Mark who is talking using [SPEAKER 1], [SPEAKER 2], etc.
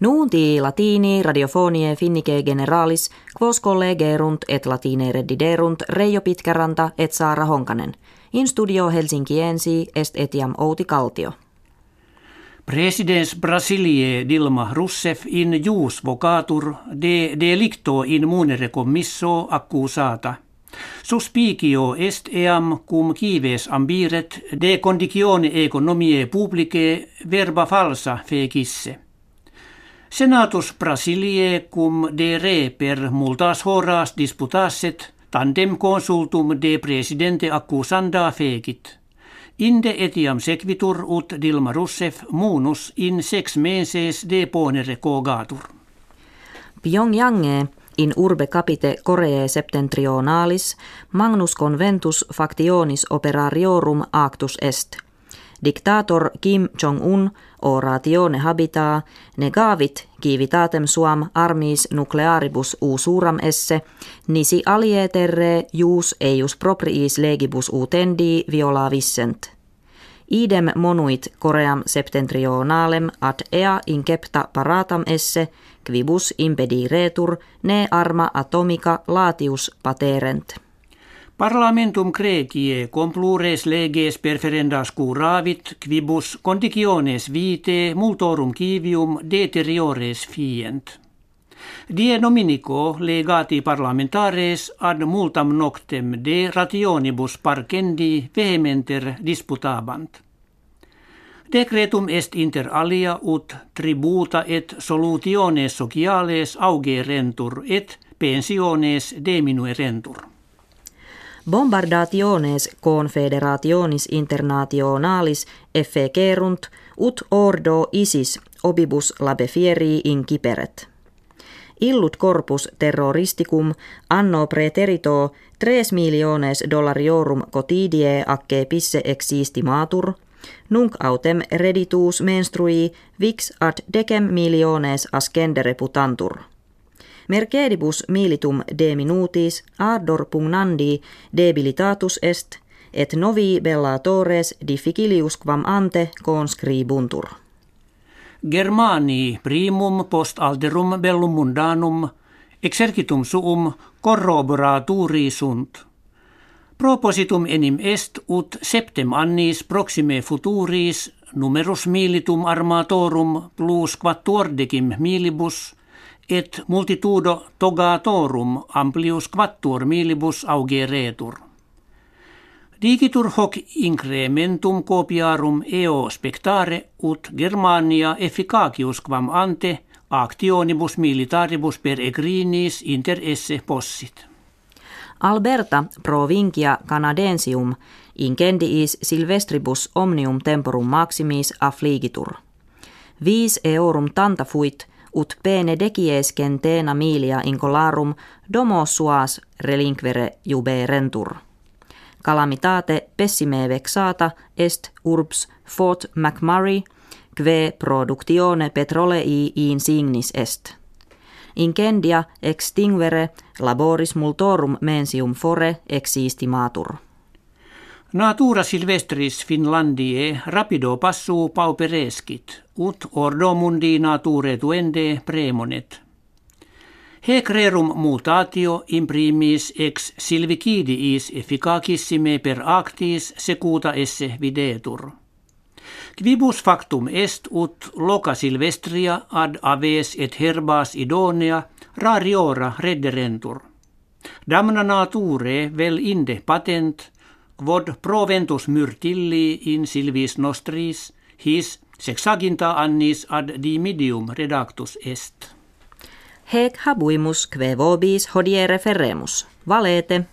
[SPEAKER 1] Nuunti latini radiofonie finnike generalis, quos collegerunt et latine reddiderunt Reijo Pitkäranta et Saara Honkanen. In studio Helsinkiensi est etiam Outi Kaltio.
[SPEAKER 2] Presidents Brasilie Dilma Rousseff in jus vocatur de delicto in munere commisso accusata. Suspicio est eam cum kives ambiret de condicione economiae publicae verba falsa fecisse. Senatus Brasilie cum de re per multas horas disputasset tandem consultum de presidente accusanda fecit. Inde etiam sequitur ut Dilma Rousseff munus in sex menses de ponere cogatur.
[SPEAKER 1] Pyongyange in urbe capite Koreae septentrionalis magnus conventus factionis operariorum actus est. Dictator Kim Jong-un oratione habitaa negavit kivitatem suam armis nuclearibus usuram esse, nisi alieterre jus eius propriis legibus utendi viola vissent. Idem monuit Koream septentrionalem ad ea incepta paratam esse, quibus impediretur ne arma atomica latius paterent.
[SPEAKER 2] Parlamentum Grekie complures leges perferendas curavit quibus conditiones vitae multorum civium deteriores fient. Die Dominico legati parlamentares ad multam noctem de rationibus parcendi vehementer disputabant. Decretum est inter alia ut tributa et solutiones sociales augerentur et pensiones diminuerentur.
[SPEAKER 1] Bombardationes confederationis internationalis effecerunt ut ordo isis obibus labefierii inciperet. Illut corpus terroristicum anno preterito 3 miliones dollariorum cotidie pisse existimatur, nunc autem reditus menstrui vix ad decem miliones ascendere putantur. Mercedibus militum de minutis ardor pugnandi debilitatus est, et novi bellatores difficilius quam ante conscribuntur.
[SPEAKER 2] Germani primum post alterum bellum mundanum exercitum suum corroboraturi sunt. Propositum enim est ut septem annis proxime futuris numerus militum armatorum plus quattuordecim milibus et multitudo togatorum amplius quattuor milibus augeretur. Digitur hoc incrementum copiarum eo spectare ut Germania efficacius quam ante actionibus militaribus per egrinis inter esse possit.
[SPEAKER 1] Alberta provincia canadensium incendiis silvestribus omnium temporum maximis affligitur. Viis eorum tanta fuit ut pene decies centena milia incolarum domo suas relinquere juberentur. Calamitate pessime vexata est urbs Fort McMurray, que productione petrolei insignis est. Incendia extinguere laboris multorum mensium fore existimatur.
[SPEAKER 2] Natura silvestris Finlandie rapido passu paupereskit, ut ordo mundi nature tuende premonet. Hec rerum mutatio imprimis ex silvicidiis efficacissime per actis secuta esse videtur. Quibus factum est ut loca silvestria ad aves et herbas idonea rariora redderentur. Damna nature vel inde patent, quod proventus myrtilli in silvis nostris, his sexaginta annis ad dimidium redactus est.
[SPEAKER 1] Hec habuimus kve vobis hodie referemus. Valete.